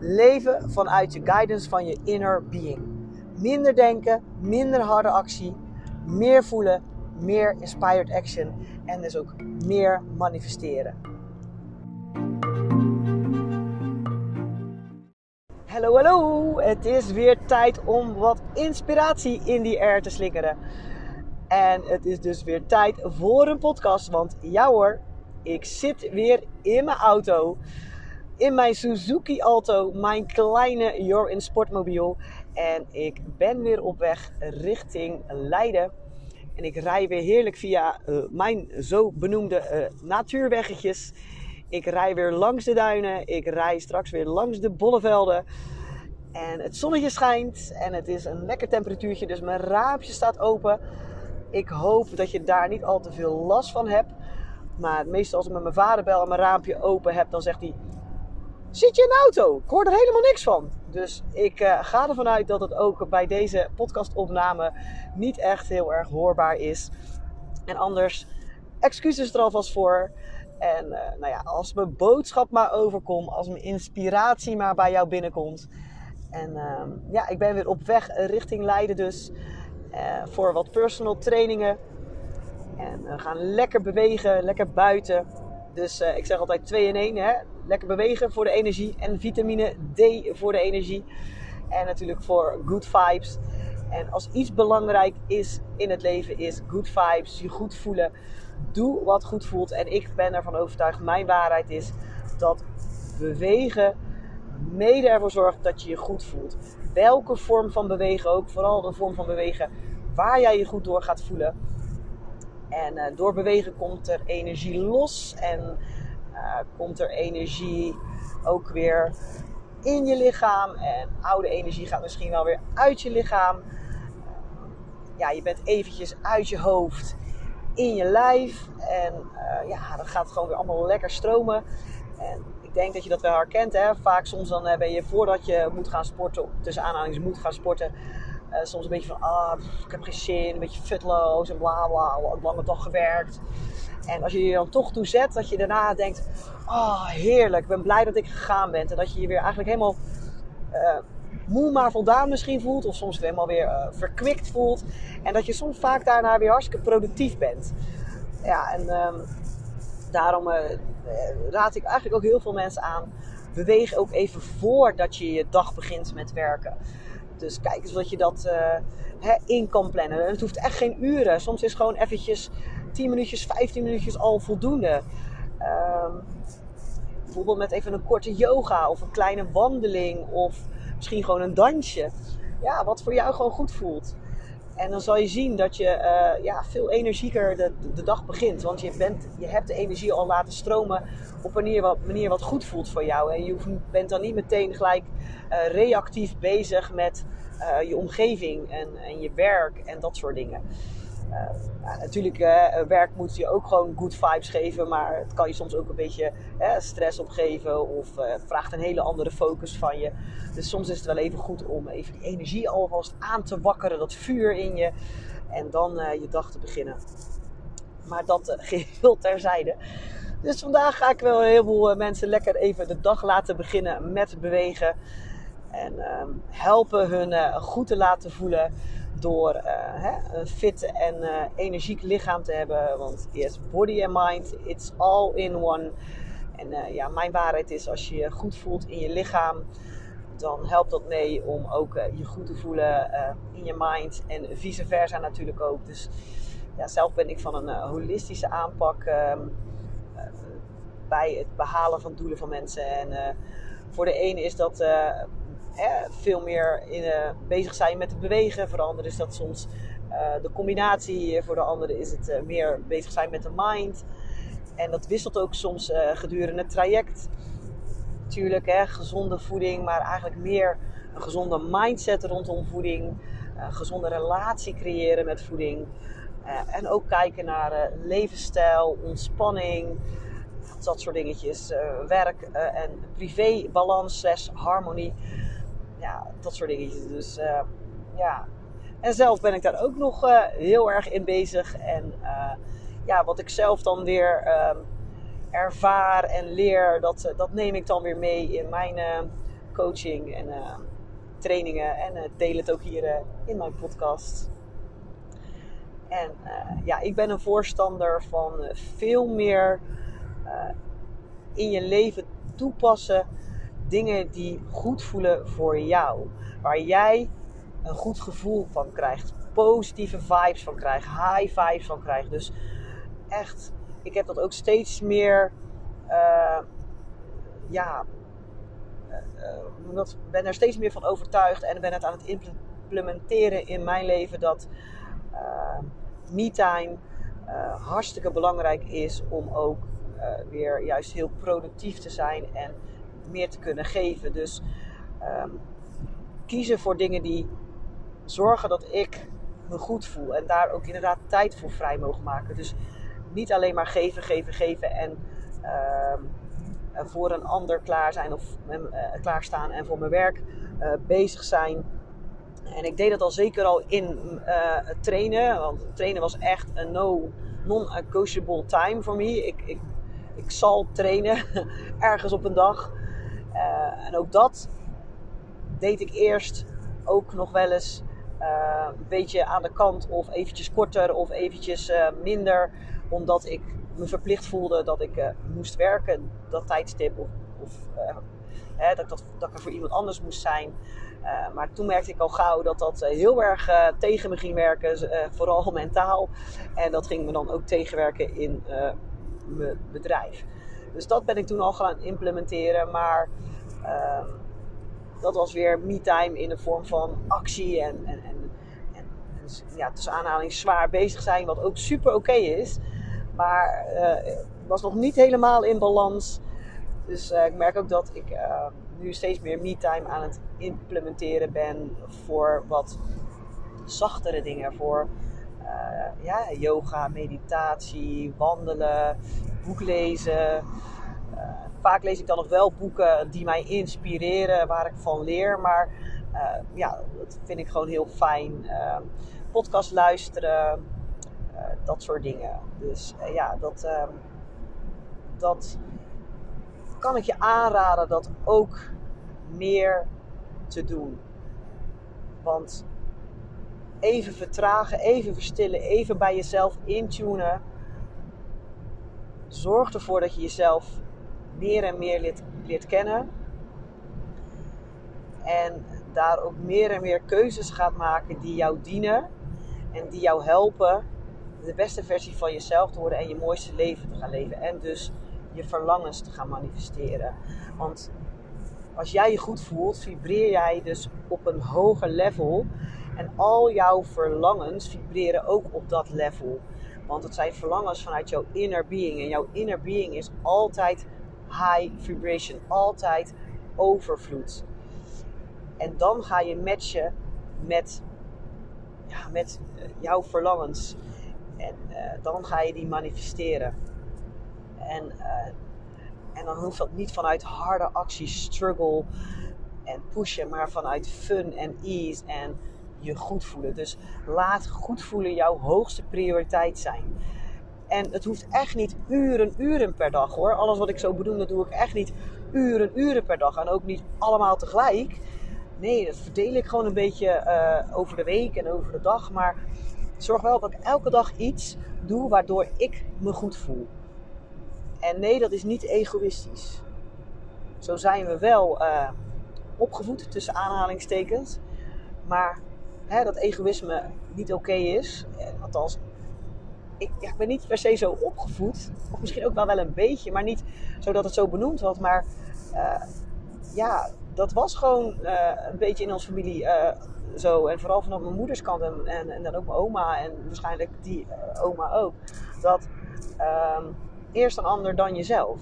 Leven vanuit je guidance van je inner being. Minder denken, minder harde actie, meer voelen, meer inspired action en dus ook meer manifesteren. Hallo, hallo! Het is weer tijd om wat inspiratie in die air te slingeren. En het is dus weer tijd voor een podcast, want ja hoor, ik zit weer in mijn auto. In mijn Suzuki Alto, mijn kleine Your in Sportmobiel. En ik ben weer op weg richting Leiden. En ik rij weer heerlijk via uh, mijn zo benoemde uh, natuurweggetjes. Ik rij weer langs de duinen. Ik rij straks weer langs de bollevelden. En het zonnetje schijnt en het is een lekker temperatuurtje. Dus mijn raampje staat open. Ik hoop dat je daar niet al te veel last van hebt. Maar meestal als ik met mijn vader bel en mijn raampje open heb, dan zegt hij... Zit je in de auto? Ik hoor er helemaal niks van. Dus ik uh, ga ervan uit dat het ook bij deze podcastopname niet echt heel erg hoorbaar is. En anders, excuses er alvast voor. En uh, nou ja, als mijn boodschap maar overkomt, als mijn inspiratie maar bij jou binnenkomt. En uh, ja, ik ben weer op weg richting Leiden dus. Uh, voor wat personal trainingen. En we gaan lekker bewegen, lekker buiten. Dus ik zeg altijd 2 in 1. Hè? Lekker bewegen voor de energie. En vitamine D voor de energie. En natuurlijk voor good vibes. En als iets belangrijk is in het leven, is good vibes. Je goed voelen. Doe wat goed voelt. En ik ben ervan overtuigd, mijn waarheid is dat bewegen mede ervoor zorgt dat je je goed voelt. Welke vorm van bewegen ook, vooral de vorm van bewegen waar jij je goed door gaat voelen. En uh, door bewegen komt er energie los en uh, komt er energie ook weer in je lichaam. En oude energie gaat misschien wel weer uit je lichaam. Ja, je bent eventjes uit je hoofd in je lijf. En uh, ja, dan gaat gewoon weer allemaal lekker stromen. En ik denk dat je dat wel herkent. Hè? Vaak soms dan ben je voordat je moet gaan sporten, tussen aanhalings moet gaan sporten, uh, soms een beetje van, ah, ik heb geen zin, een beetje futloos en bla bla, een lange dag gewerkt. En als je je dan toch toe zet, dat je daarna denkt, oh, heerlijk, ik ben blij dat ik gegaan ben. En dat je je weer eigenlijk helemaal uh, moe maar voldaan misschien voelt. Of soms helemaal weer uh, verkwikt voelt. En dat je soms vaak daarna weer hartstikke productief bent. Ja, en um, daarom raad ik eigenlijk ook heel veel mensen aan. Beweeg ook even voordat je je dag begint met werken. Dus kijk eens wat je dat uh, hè, in kan plannen. En het hoeft echt geen uren. Soms is gewoon eventjes 10 minuutjes, 15 minuutjes al voldoende. Um, bijvoorbeeld met even een korte yoga of een kleine wandeling of misschien gewoon een dansje. Ja, wat voor jou gewoon goed voelt. En dan zal je zien dat je uh, ja, veel energieker de, de, dag begint. Want je, bent, je hebt de energie al laten stromen op een manier wat, manier wat goed voelt voor jou. En je bent dan niet meteen gelijk uh, reactief bezig met uh, je omgeving en, en je werk en dat soort dingen. Uh, ja, natuurlijk, uh, werk moet je ook gewoon good vibes geven, maar het kan je soms ook een beetje stress opgeven of het vraagt een hele andere focus van je. Dus soms is het wel even goed om even die energie alvast aan te wakkeren, dat vuur in je, en dan je dag te beginnen. Maar dat geheel terzijde. Dus vandaag ga ik wel heel veel mensen lekker even de dag laten beginnen met bewegen. En ehm, helpen hun goed te laten voelen door uh, hè, een fit en uh, energiek lichaam te hebben. Want yes, body and mind, it's all in one. En uh, ja, mijn waarheid is, als je je goed voelt in je lichaam, dan helpt dat mee om ook je goed te voelen in je mind. En vice versa natuurlijk ook. Dus ja, zelf ben ik van een holistische aanpak um, bij het behalen van doelen van mensen. En voor de ene is dat veel meer in, uh, bezig zijn met het bewegen. Voor de andere is dat soms uh, de combinatie. Voor de andere is het uh, meer bezig zijn met de mind. En dat wisselt ook soms gedurende het traject. Natuurlijk, hè, gezonde voeding, maar eigenlijk meer een gezonde mindset rondom voeding, een gezonde relatie creëren met voeding. Uh, en ook kijken naar uh, levensstijl, ontspanning, dat soort dingetjes. Uh, werk en privé balans, slash harmonie. Ja, dat soort dingetjes. Dus ja. En zelf ben ik daar ook nog heel erg in bezig. En ja, wat ik zelf dan weer ehm, ervaar en leer, dat, dat neem ik dan weer mee in mijn coaching en trainingen. En deel het ook hier in mijn podcast. En ja, ik ben een voorstander van veel meer in je leven toepassen. Dingen die goed voelen voor jou. Waar jij een goed gevoel van krijgt. Positieve vibes van krijgt. High vibes van krijgt. Dus echt, ik heb dat ook steeds meer. ja, ik ben er steeds meer van overtuigd. En ben het aan het implementeren in mijn leven. Dat uh, me-time uh, hartstikke belangrijk is om ook uh, weer juist heel productief te zijn en meer te kunnen geven. Dus um, kiezen voor dingen die zorgen dat ik me goed voel en daar ook inderdaad tijd voor vrij mogen maken. Dus niet alleen maar geven, geven, geven en uh, voor een ander klaar zijn of uh, klaarstaan en voor mijn werk bezig zijn en ik deed dat al zeker al in trainen. Want trainen was echt een no, non-negotiable time voor me. Ik, ik, ik zal trainen ergens op een dag. Uh, en ook dat deed ik eerst ook nog wel eens uh, een beetje aan de kant. Of eventjes korter of eventjes minder. Omdat ik me verplicht voelde dat ik moest werken. Dat tijdstip. Of, of hè, dat, dat, dat ik er voor iemand anders moest zijn. Maar toen merkte ik al gauw dat dat heel erg tegen me ging werken, vooral mentaal. En dat ging me dan ook tegenwerken in mijn bedrijf. Dus dat ben ik toen al gaan implementeren. Maar ehm, dat was weer me-time in de vorm van actie en, en, en, en ja, tussen aanhaling zwaar bezig zijn, wat ook super oké is. Maar het was nog niet helemaal in balans. Dus ik merk ook dat ik nu steeds meer me-time aan het implementeren ben voor wat zachtere dingen. Voor uh, ja, yoga, meditatie, wandelen, boek lezen. Uh, vaak lees ik dan nog wel boeken die mij inspireren, waar ik van leer. Maar uh, ja, dat vind ik gewoon heel fijn. podcast luisteren, dat soort dingen. Dus ja, dat, dat kan ik je aanraden dat ook meer te doen. Want even vertragen, even verstillen, even bij jezelf intunen. Zorg ervoor dat je jezelf meer en meer leert, kennen. En daar ook meer en meer keuzes gaat maken die jou dienen. En die jou helpen de beste versie van jezelf te worden en je mooiste leven te gaan leven. En dus je verlangens te gaan manifesteren. Want als jij je goed voelt, vibreer jij dus op een hoger level. En al jouw verlangens vibreren ook op dat level. Want het zijn verlangens vanuit jouw inner being. En jouw inner being is altijd high vibration, altijd overvloed. En dan ga je matchen met, ja, met eh, jouw verlangens. En uh, dan ga je die manifesteren. En, uh, en dan hoeft dat niet vanuit harde actie, struggle en pushen, maar vanuit fun en ease en je goed voelen. Dus laat goed voelen jouw hoogste prioriteit zijn. En het hoeft echt niet uren, uren per dag hoor. Alles wat ik zo bedoel, dat doe ik echt niet uren, uren per dag. En ook niet allemaal tegelijk. Nee, dat verdeel ik gewoon een beetje uh, over de week en over de dag. Maar zorg wel dat ik elke dag iets doe waardoor ik me goed voel. En nee, dat is niet egoïstisch. Zo zijn we wel uh, opgevoed tussen aanhalingstekens. Maar dat egoïsme niet oké is. Althans, ik, ja, ik, ben niet per se zo opgevoed. Of misschien ook wel wel een beetje. Maar niet zodat het zo benoemd was. Maar uh, ja, dat was gewoon uh, een beetje in onze familie zo. En vooral vanaf mijn moeders kant. En, en, en, dan ook mijn oma. En waarschijnlijk die oma ook. Dat... Ehm, eerst een ander dan jezelf.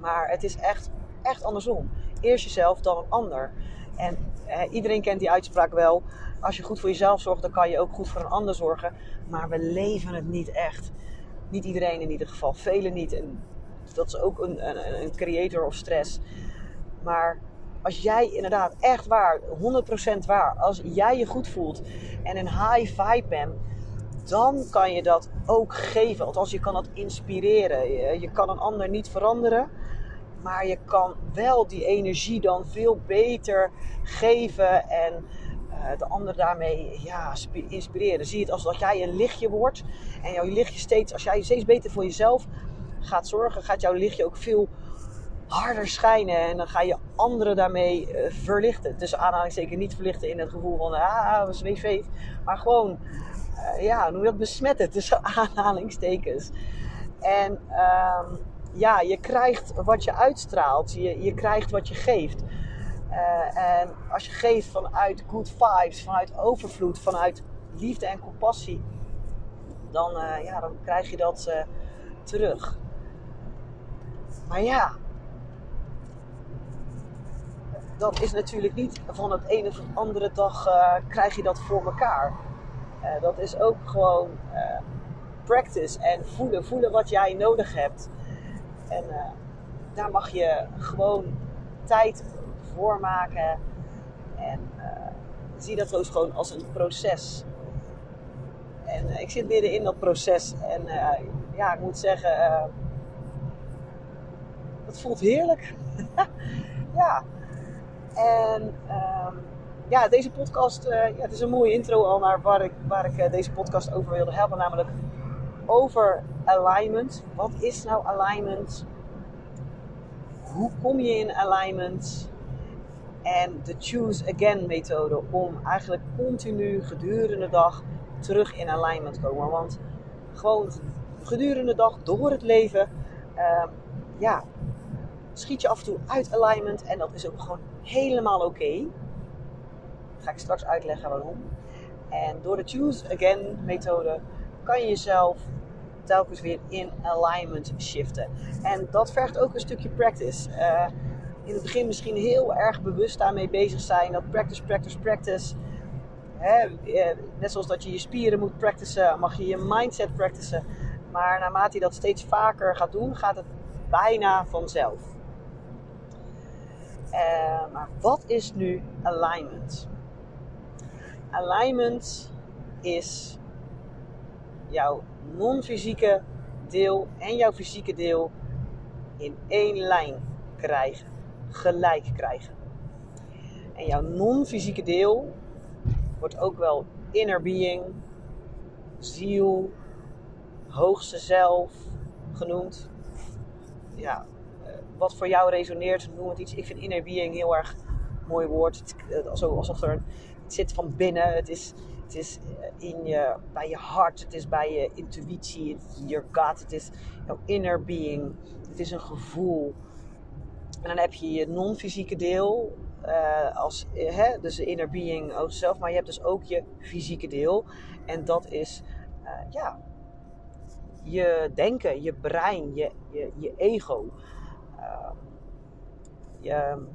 Maar het is echt, echt andersom. Eerst jezelf, dan een ander. En iedereen kent die uitspraak wel. Als je goed voor jezelf zorgt, dan kan je ook goed voor een ander zorgen. Maar we leven het niet echt. Niet iedereen in ieder geval. Velen niet. En dat is ook een, een, een creator of stress. Maar als jij inderdaad echt waar, 100% waar, als jij je goed voelt en een high vibe bent, dan kan je dat ook geven. Althans, je kan dat inspireren. Je kan een ander niet veranderen, maar je kan wel die energie dan veel beter geven en uh, de ander daarmee ja, inspireren. Zie het als dat jij een lichtje wordt en jouw lichtje steeds, als jij steeds beter voor jezelf gaat zorgen, gaat jouw lichtje ook veel harder schijnen. En dan ga je anderen daarmee uh, verlichten. Dus aanhalingstekens niet verlichten in het gevoel van, ah, zweef, zweef. Maar gewoon, uh, ja, noem je dat besmetten tussen aanhalingstekens. En uh, ja, je krijgt wat je uitstraalt. Je, je krijgt wat je geeft. Uh, en als je geeft vanuit good vibes, vanuit overvloed, vanuit liefde en compassie, dan, ja, dan krijg je dat terug. Maar ja, dat is natuurlijk niet van het ene of andere dag krijg je dat voor elkaar. Dat is ook gewoon practice en voelen. Voelen wat jij nodig hebt. En daar mag je gewoon tijd voor maken. En zie dat ook gewoon als een proces. En ik zit midden in dat proces. En ja, ik moet zeggen, het voelt heerlijk. ja, en um, ja, deze podcast, ja, het is een mooie intro al naar waar ik, waar ik deze podcast over wilde helpen. Namelijk over alignment. Wat is nou alignment? Hoe kom je in alignment? En de choose again methode om eigenlijk continu gedurende de dag terug in alignment te komen. Want gewoon gedurende de dag door het leven, uh, ja, schiet je af en toe uit alignment. En dat is ook gewoon helemaal oké. Ga ik straks uitleggen waarom. En door de Choose Again methode kan je jezelf telkens weer in alignment shiften. En dat vergt ook een stukje practice. Uh, in het begin misschien heel erg bewust daarmee bezig zijn. Dat practice, practice, practice. Hè, eh, net zoals dat je je spieren moet practicen, mag je je mindset practicen. Maar naarmate je dat steeds vaker gaat doen, gaat het bijna vanzelf. Uh, maar wat is nu alignment? Alignment is jouw non-fysieke deel en jouw fysieke deel in één lijn krijgen, gelijk krijgen. En jouw non-fysieke deel wordt ook wel inner being, ziel, hoogste zelf genoemd. Ja, wat voor jou resoneert, noem het iets. Ik vind inner being heel erg mooi woord. Het, alsof er, het zit van binnen. Het is, het is eh, in je, bij je hart. Het is bij je intuïtie. Je gut. Het is jouw inner being. Het is een gevoel. En dan heb je je non-fysieke deel. Uh, als, eh, hè, dus de inner being ook zelf. Maar je hebt dus ook je fysieke deel. En dat is, ja, je denken, je brein, je, je, je ego. Ehm, je,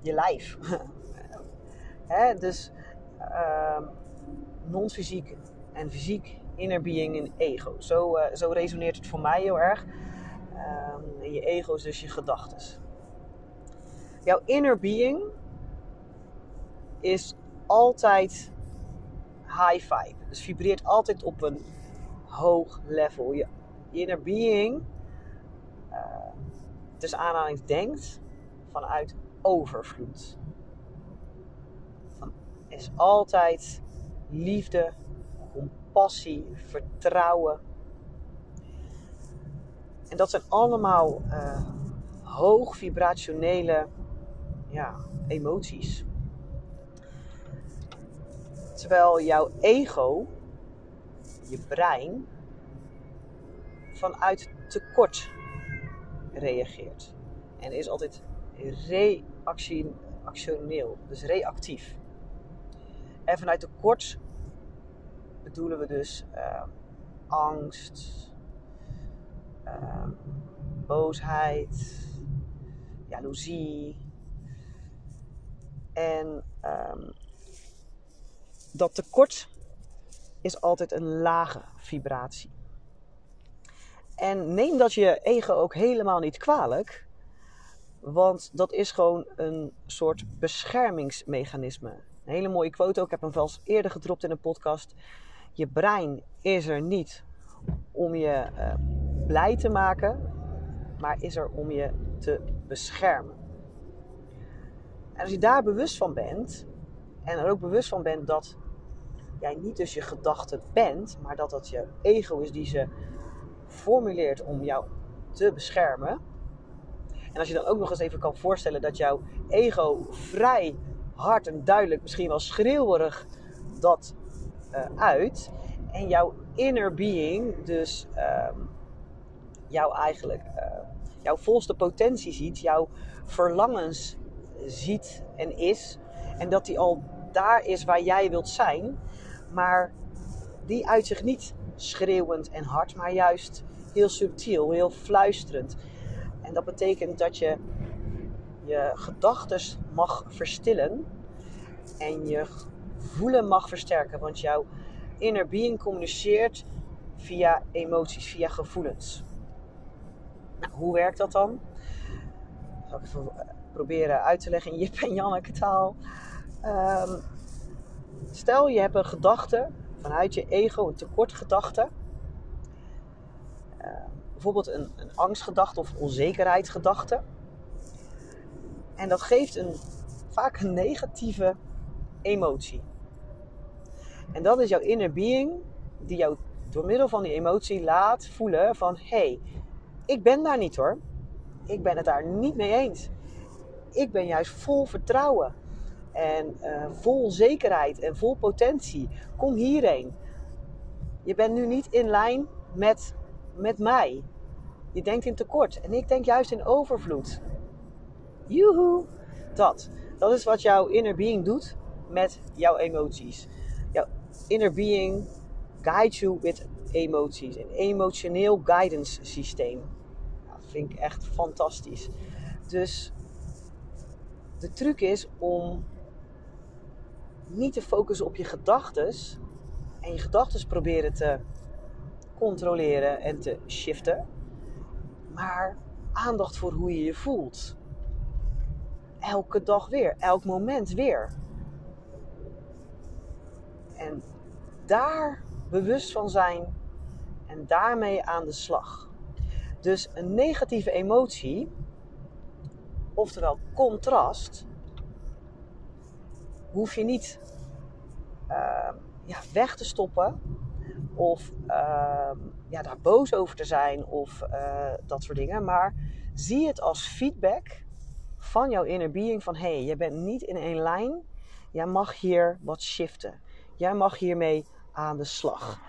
je lijf. Hè? Dus uh, non-fysiek en fysiek, inner being en ego. Zo, uh, zo resoneert het voor mij heel erg. En je ego is dus je gedachtes. Jouw inner being is altijd high vibe. Dus vibreert altijd op een hoog level. Je inner being uh, tussen aanhalings denkt vanuit overvloed. Is altijd liefde, compassie, vertrouwen. En dat zijn allemaal uh, hoog vibrationele ja, emoties. Terwijl jouw ego, je brein, vanuit tekort reageert. En is altijd reactioneel, dus reactief. En vanuit tekort bedoelen we dus uh, angst, uh, boosheid, jaloezie, En um, dat tekort is altijd een lage vibratie. En neem dat je ego ook helemaal niet kwalijk, want dat is gewoon een soort beschermingsmechanisme. Een hele mooie quote ook, ik heb hem wel eerder gedropt in een podcast. Je brein is er niet om je uh, blij te maken, maar is er om je te beschermen. En als je daar bewust van bent, en er ook bewust van bent dat jij niet dus je gedachte bent, maar dat dat je ego is die ze formuleert om jou te beschermen. En als je dan ook nog eens even kan voorstellen dat jouw ego vrij hard en duidelijk, misschien wel schreeuwerig, dat uh, uit. En jouw inner being, dus uh, jouw eigenlijk, uh, jouw volste potentie ziet, jouw verlangens ziet en is. En dat die al daar is waar jij wilt zijn. Maar die uit zich niet schreeuwend en hard, maar juist heel subtiel, heel fluisterend. En dat betekent dat je je gedachten mag verstillen en je voelen mag versterken. Want jouw inner being communiceert via emoties, via gevoelens. Nou, hoe werkt dat dan? Zal ik even eh, proberen uit te leggen in Jip en Janneke taal. Um, stel je hebt een gedachte vanuit je ego, een tekortgedachte. Uh, bijvoorbeeld een, een angstgedachte of onzekerheidsgedachte. En dat geeft een, vaak een negatieve emotie. En dat is jouw inner being die jou door middel van die emotie laat voelen van hé, hey, ik ben daar niet hoor. Ik ben het daar niet mee eens. Ik ben juist vol vertrouwen en uh, vol zekerheid en vol potentie. Kom hierheen. Je bent nu niet in lijn met, met mij. Je denkt in tekort en ik denk juist in overvloed. Joehoe! Dat. Dat is wat jouw inner being doet met jouw emoties. Jouw inner being guides you with emoties. Een emotioneel guidance systeem. Dat vind ik echt fantastisch. Dus de truc is om niet te focussen op je gedachten en je gedachten proberen te controleren en te shiften, maar aandacht voor hoe je je voelt. Elke dag weer, elk moment weer. En daar bewust van zijn en daarmee aan de slag. Dus een negatieve emotie, oftewel contrast, hoef je niet uh, ja, weg te stoppen of uh, ja, daar boos over te zijn of uh, dat soort dingen. Maar zie het als feedback van jouw inner being van hé, hey, je bent niet in één lijn. Jij mag hier wat shiften. Jij mag hiermee aan de slag.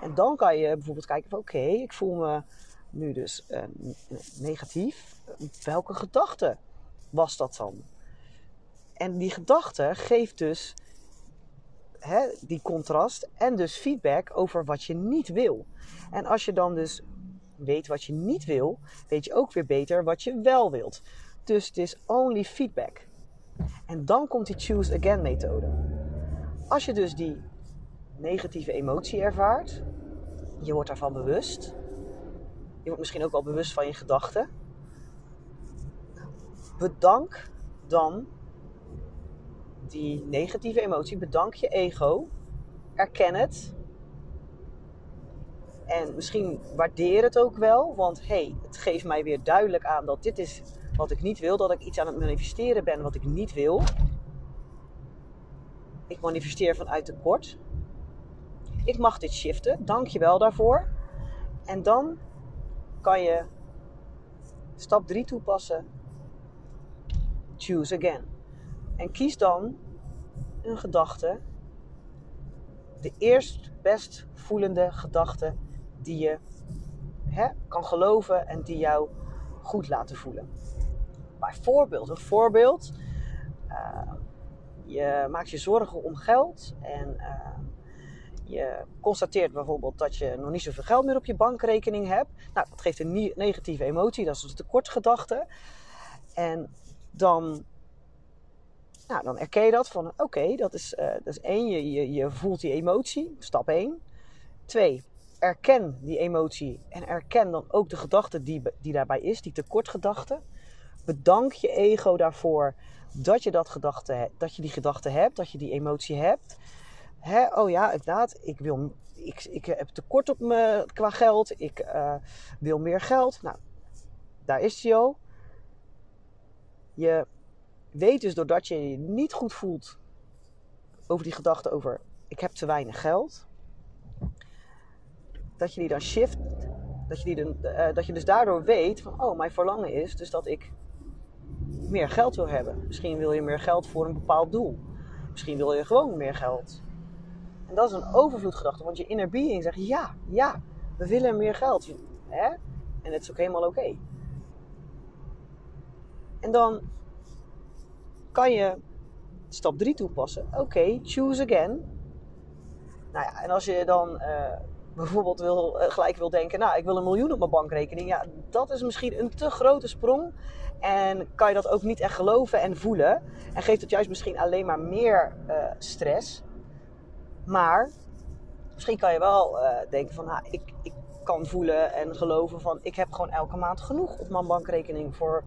En dan kan je bijvoorbeeld kijken van oké, ik voel me nu dus uh, negatief. Welke gedachte was dat dan? En die gedachte geeft dus hè, die contrast en dus feedback over wat je niet wil. En als je dan dus weet wat je niet wil, weet je ook weer beter wat je wel wilt. Dus het is only feedback. En dan komt die choose again methode. Als je dus die negatieve emotie ervaart, je wordt daarvan bewust. Je wordt misschien ook wel bewust van je gedachten. Bedank dan die negatieve emotie, bedank je ego, erken het. En misschien waardeer het ook wel, want hey, het geeft mij weer duidelijk aan dat dit is wat ik niet wil, dat ik iets aan het manifesteren ben wat ik niet wil. Ik manifesteer vanuit tekort. Ik mag dit shiften, dank je wel daarvoor. En dan kan je stap 3 toepassen. Choose again. En kies dan een gedachte, de eerst best voelende gedachte die je hè, kan geloven en die jou goed laten voelen. Bijvoorbeeld, een voorbeeld. Uh, je maakt je zorgen om geld en uh, je constateert bijvoorbeeld dat je nog niet zoveel geld meer op je bankrekening hebt. Nou, dat geeft een negatieve emotie, dat is een tekortgedachte. En dan Nou, dan erken je dat van oké, dat, is, uh, dat is één, je, je, je voelt die emotie, stap één. Twee, erken die emotie en erken dan ook de gedachte die, die daarbij is, die tekortgedachte. Bedank je ego daarvoor dat je, dat, gedachte, dat je die gedachte hebt, dat je die emotie hebt. Oh ja, inderdaad, ik, wil, ik, ik heb tekort op me qua geld, ik uh, wil meer geld. Nou, daar is hij al. Je weet dus doordat je je niet goed voelt over die gedachte over ik heb te weinig geld, dat je die dan shift, dat je, die dan, uh, dat je dus daardoor weet van oh, mijn verlangen is dus dat ik meer geld wil hebben. Misschien wil je meer geld voor een bepaald doel. Misschien wil je gewoon meer geld. En dat is een overvloedgedachte, want je inner being zegt ja, ja, we willen meer geld. Hè? En het is ook helemaal oké. En dan kan je stap 3 toepassen. Oké, choose again. Nou ja, en als je dan uh, bijvoorbeeld wil, uh, gelijk wil denken, nou, ik wil een miljoen op mijn bankrekening. Ja, dat is misschien een te grote sprong. En kan je dat ook niet echt geloven en voelen. En geeft het juist misschien alleen maar meer uh, stress. Maar misschien kan je wel denken van, nou, ik, ik kan voelen en geloven van, ik heb gewoon elke maand genoeg op mijn bankrekening voor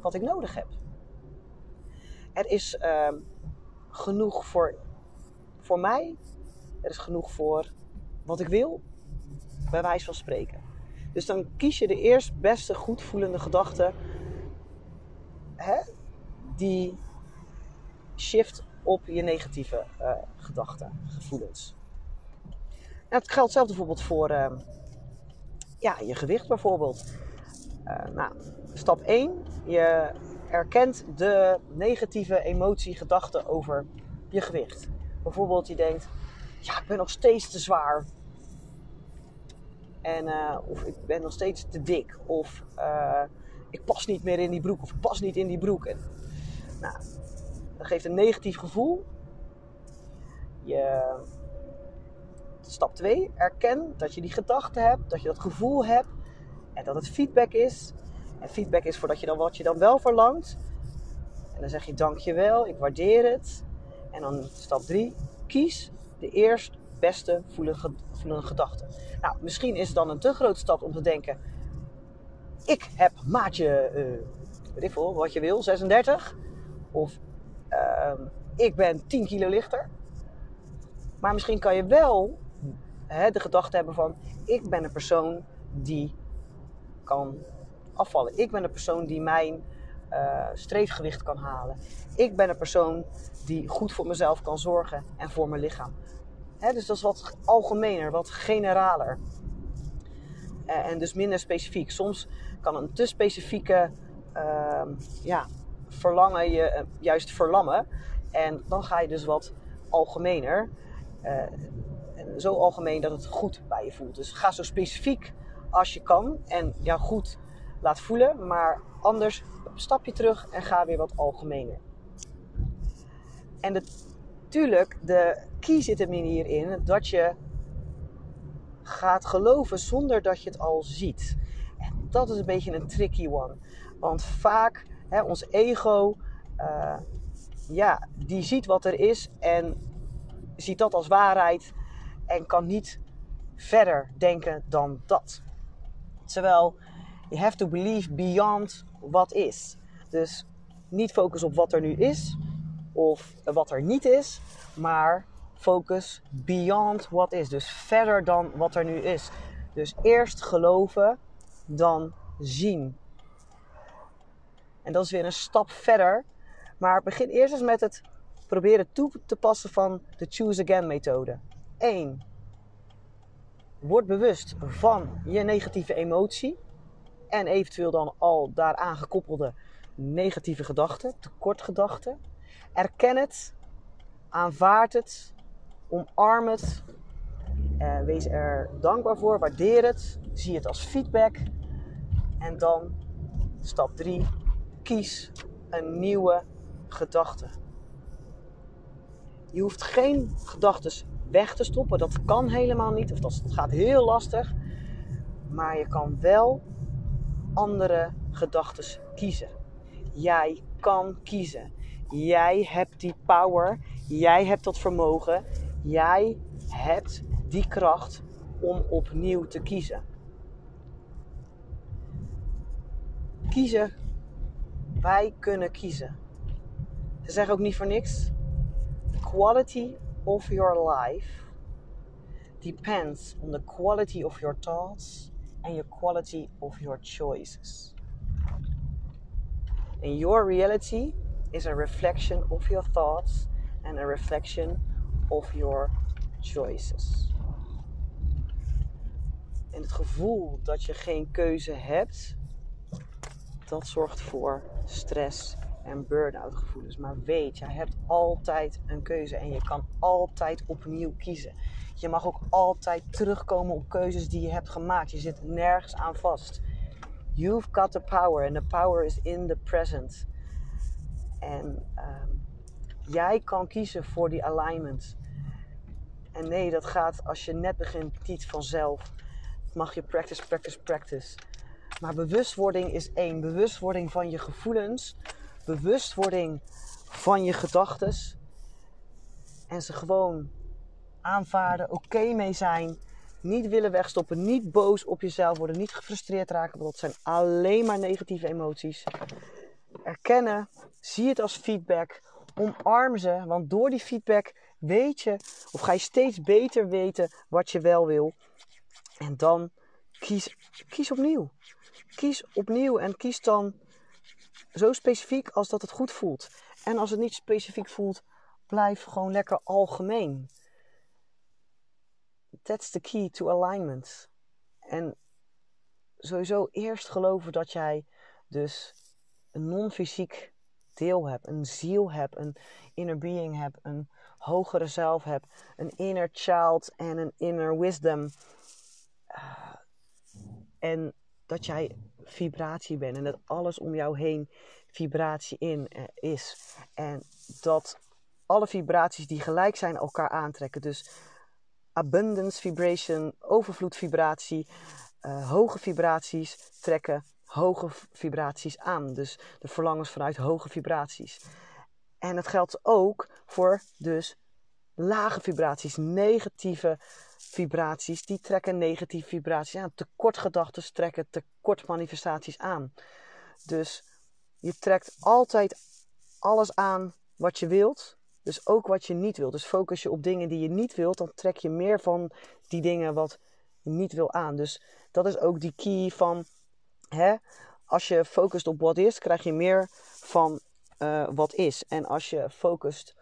wat ik nodig heb. Er is uh, genoeg voor, voor mij. Er is genoeg voor wat ik wil. Bij wijze van spreken. Dus dan kies je de eerst beste goed voelende gedachte. Hè, die shift op je negatieve uh, gedachten, gevoelens. Nou, het geldt zelf bijvoorbeeld voor uh, ja, je gewicht bijvoorbeeld. Uh, nou, stap 1. Je erkent de negatieve emotie, gedachte over je gewicht. Bijvoorbeeld je denkt, ja, ik ben nog steeds te zwaar. En, uh, of ik ben nog steeds te dik. Of uh, ik pas niet meer in die broek. Of ik pas niet in die broek. En, nou, dat geeft een negatief gevoel. Je, stap 2. Erken dat je die gedachte hebt. Dat je dat gevoel hebt. En dat het feedback is. En feedback is voordat je dan wat je dan wel verlangt. En dan zeg je dankjewel, ik waardeer het. En dan stap 3, kies de eerst beste voelende, voelende gedachte. Nou, misschien is het dan een te grote stap om te denken... Ik heb maatje, uh, weet ik wat je wil, 36. Of uh, ik ben 10 kilo lichter. Maar misschien kan je wel hè, de gedachte hebben van... Ik ben een persoon die kan afvallen. Ik ben de persoon die mijn uh, streefgewicht kan halen. Ik ben een persoon die goed voor mezelf kan zorgen en voor mijn lichaam. Hè, dus dat is wat algemener, wat generaler. Uh, en dus minder specifiek. Soms kan een te specifieke uh, ja, verlangen je uh, juist verlammen. En dan ga je dus wat algemener. zo algemeen dat het goed bij je voelt. Dus ga zo specifiek als je kan. En ja, goed laat voelen. Maar anders stap je terug en ga weer wat algemener. En natuurlijk, de key zit hem hierin dat je gaat geloven zonder dat je het al ziet. En dat is een beetje een tricky one. Want vaak, hè, ons ego, uh, ja, die ziet wat er is en ziet dat als waarheid en kan niet verder denken dan dat. Terwijl You have to believe beyond wat is. Dus niet focus op wat er nu is of wat er niet is, maar focus beyond wat is. Dus verder dan wat er nu is. Dus eerst geloven, dan zien. En dat is weer een stap verder. Maar begin eerst eens met het proberen toe te passen van de Choose Again methode. 1. Word bewust van je negatieve emotie en eventueel dan al daaraan gekoppelde negatieve gedachten, tekortgedachten. Erken het, aanvaard het, omarm het, eh, wees er dankbaar voor, waardeer het, zie het als feedback. En dan stap 3, kies een nieuwe gedachte. Je hoeft geen gedachten weg te stoppen, dat kan helemaal niet, of dat gaat heel lastig. Maar je kan wel andere gedachten kiezen. Jij kan kiezen. Jij hebt die power. Jij hebt dat vermogen. Jij hebt die kracht om opnieuw te kiezen. Kiezen. Wij kunnen kiezen. Ze zeggen ook niet voor niks. The quality of your life depends on the quality of your thoughts and your quality of your choices. And your reality is a reflection of your thoughts and a reflection of your choices. En het gevoel dat je geen keuze hebt, dat zorgt voor stress en burn-out gevoelens. Maar weet, jij hebt altijd een keuze en je kan altijd opnieuw kiezen. Je mag ook altijd terugkomen op keuzes die je hebt gemaakt. Je zit nergens aan vast. You've got the power and the power is in the present. En ehm, jij kan kiezen voor die alignment. En nee, dat gaat als je net begint niet vanzelf. Mag je practice, practice, practice. Maar bewustwording is één. Bewustwording van je gevoelens. Bewustwording van je gedachten. En ze gewoon aanvaarden, oké mee zijn. Niet willen wegstoppen, niet boos op jezelf worden, niet gefrustreerd raken, want dat zijn alleen maar negatieve emoties. Erkennen, zie het als feedback, omarm ze, want door die feedback weet je, of ga je steeds beter weten wat je wel wil. En dan kies, kies opnieuw. Kies opnieuw en kies dan zo specifiek als dat het goed voelt. En als het niet specifiek voelt, blijf gewoon lekker algemeen that's the key to alignment. En sowieso eerst geloven dat jij dus een non-fysiek deel hebt, een ziel hebt, een inner being hebt, een hogere zelf hebt, een inner child en een inner wisdom. Uh, en dat jij vibratie bent en dat alles om jou heen vibratie in uh, is. En dat alle vibraties die gelijk zijn elkaar aantrekken. Dus abundance vibration, overvloed vibratie. Uh, hoge vibraties trekken hoge vibraties aan. Dus de verlangens vanuit hoge vibraties. En dat geldt ook voor dus lage vibraties, negatieve vibraties, die trekken negatieve vibraties aan. Tekortgedachten trekken tekort manifestaties aan. Dus je trekt altijd alles aan wat je wilt, dus ook wat je niet wilt. Dus focus je op dingen die je niet wilt, dan trek je meer van die dingen wat je niet wil aan. Dus dat is ook die key van, hè, als je focust op wat is, krijg je meer van uh, wat is. En als je focust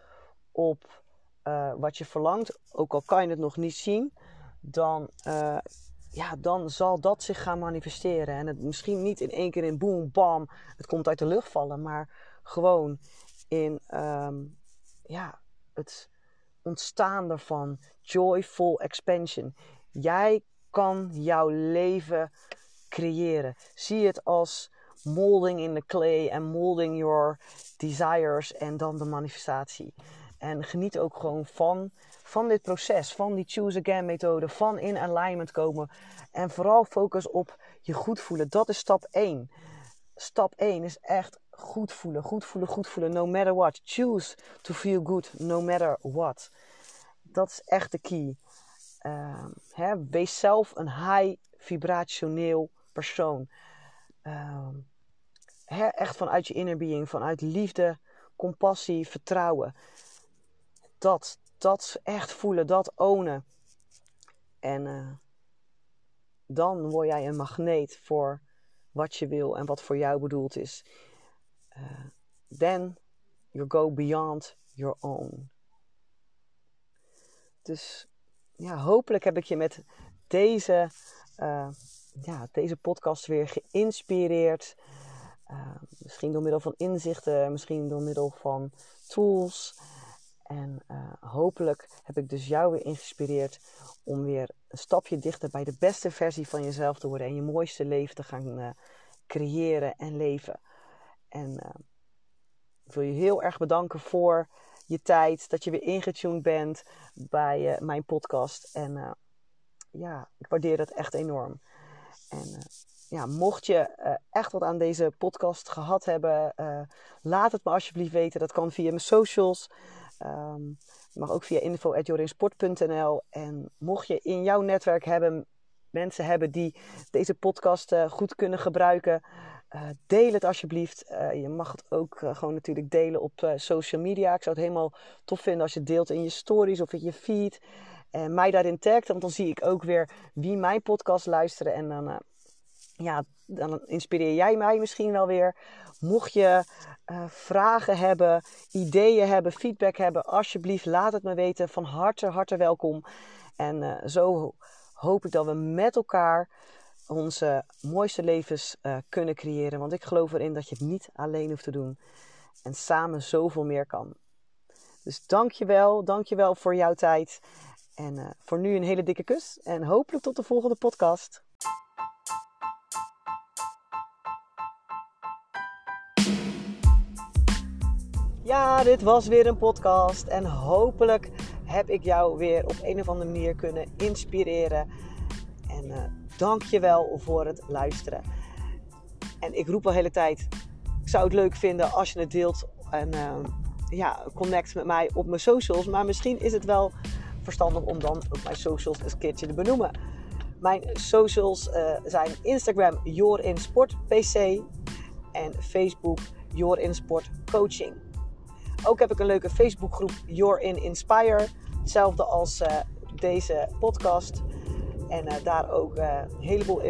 op uh, wat je verlangt, ook al kan je het nog niet zien, dan, uh, ja, dan zal dat zich gaan manifesteren. En het misschien niet in één keer in boom, bam, het komt uit de lucht vallen, maar gewoon in um, ja, het ontstaan ervan. Joyful expansion. Jij kan jouw leven creëren. Zie het als molding in the clay en molding your desires en dan de manifestatie. En geniet ook gewoon van, van dit proces, van die choose again methode, van in alignment komen. En vooral focus op je goed voelen. Dat is stap 1. Stap 1 is echt goed voelen, goed voelen, goed voelen, no matter what. Choose to feel good, no matter what. Dat is echt de key. Uh, hè, wees zelf een high vibrationeel persoon. Uh, hè, echt vanuit je inner being, vanuit liefde, compassie, vertrouwen. Dat, dat echt voelen, dat ownen. En uh, dan word jij een magneet voor wat je wil en wat voor jou bedoeld is. Uh, then you go beyond your own. Dus ja, hopelijk heb ik je met deze, uh, ja, deze podcast weer geïnspireerd. Uh, misschien door middel van inzichten, misschien door middel van tools. En hopelijk heb ik dus jou weer geïnspireerd om weer een stapje dichter bij de beste versie van jezelf te worden en je mooiste leven te gaan creëren en leven. En ik wil je heel erg bedanken voor je tijd, dat je weer ingetuned bent bij uh, mijn podcast. En uh, ja, ik waardeer dat echt enorm. En ja, mocht je echt wat aan deze podcast gehad hebben, laat het me alsjeblieft weten. Dat kan via mijn socials. Um, mag ook via info.jorinsport.nl. En mocht je in jouw netwerk hebben, mensen hebben die deze podcast goed kunnen gebruiken, deel het alsjeblieft. je mag het ook gewoon natuurlijk delen op social media. Ik zou het helemaal tof vinden als je het deelt in je stories of in je feed. En mij daarin tagt, want dan zie ik ook weer wie mijn podcast luisteren. En dan ja, dan inspireer jij mij misschien wel weer. Mocht je vragen hebben, ideeën hebben, feedback hebben, alsjeblieft laat het me weten. Van harte, harte welkom. En zo hoop ik dat we met elkaar onze mooiste levens uh, kunnen creëren. Want ik geloof erin dat je het niet alleen hoeft te doen. En samen zoveel meer kan. Dus dankjewel, dankjewel voor jouw tijd. En voor nu een hele dikke kus. En hopelijk tot de volgende podcast. Ja, dit was weer een podcast en hopelijk heb ik jou weer op een of andere manier kunnen inspireren. En uh, dank je wel voor het luisteren. En ik roep al de hele tijd, ik zou het leuk vinden als je het deelt en uh, ja, connect met mij op mijn socials. Maar misschien is het wel verstandig om dan ook mijn socials eens een keertje te benoemen. Mijn socials uh, zijn Instagram JorinSportPC en Facebook JorinSportCoaching. Ook heb ik een leuke Facebookgroep You're in Inspire. Hetzelfde als uh, deze podcast. En uh, daar ook uh, een heleboel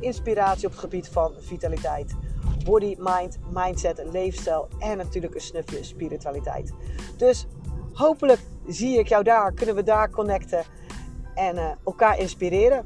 inspiratie op het gebied van vitaliteit. Body, mind, mindset, leefstijl en natuurlijk een snufje spiritualiteit. Dus hopelijk zie ik jou daar, kunnen we daar connecten en elkaar inspireren.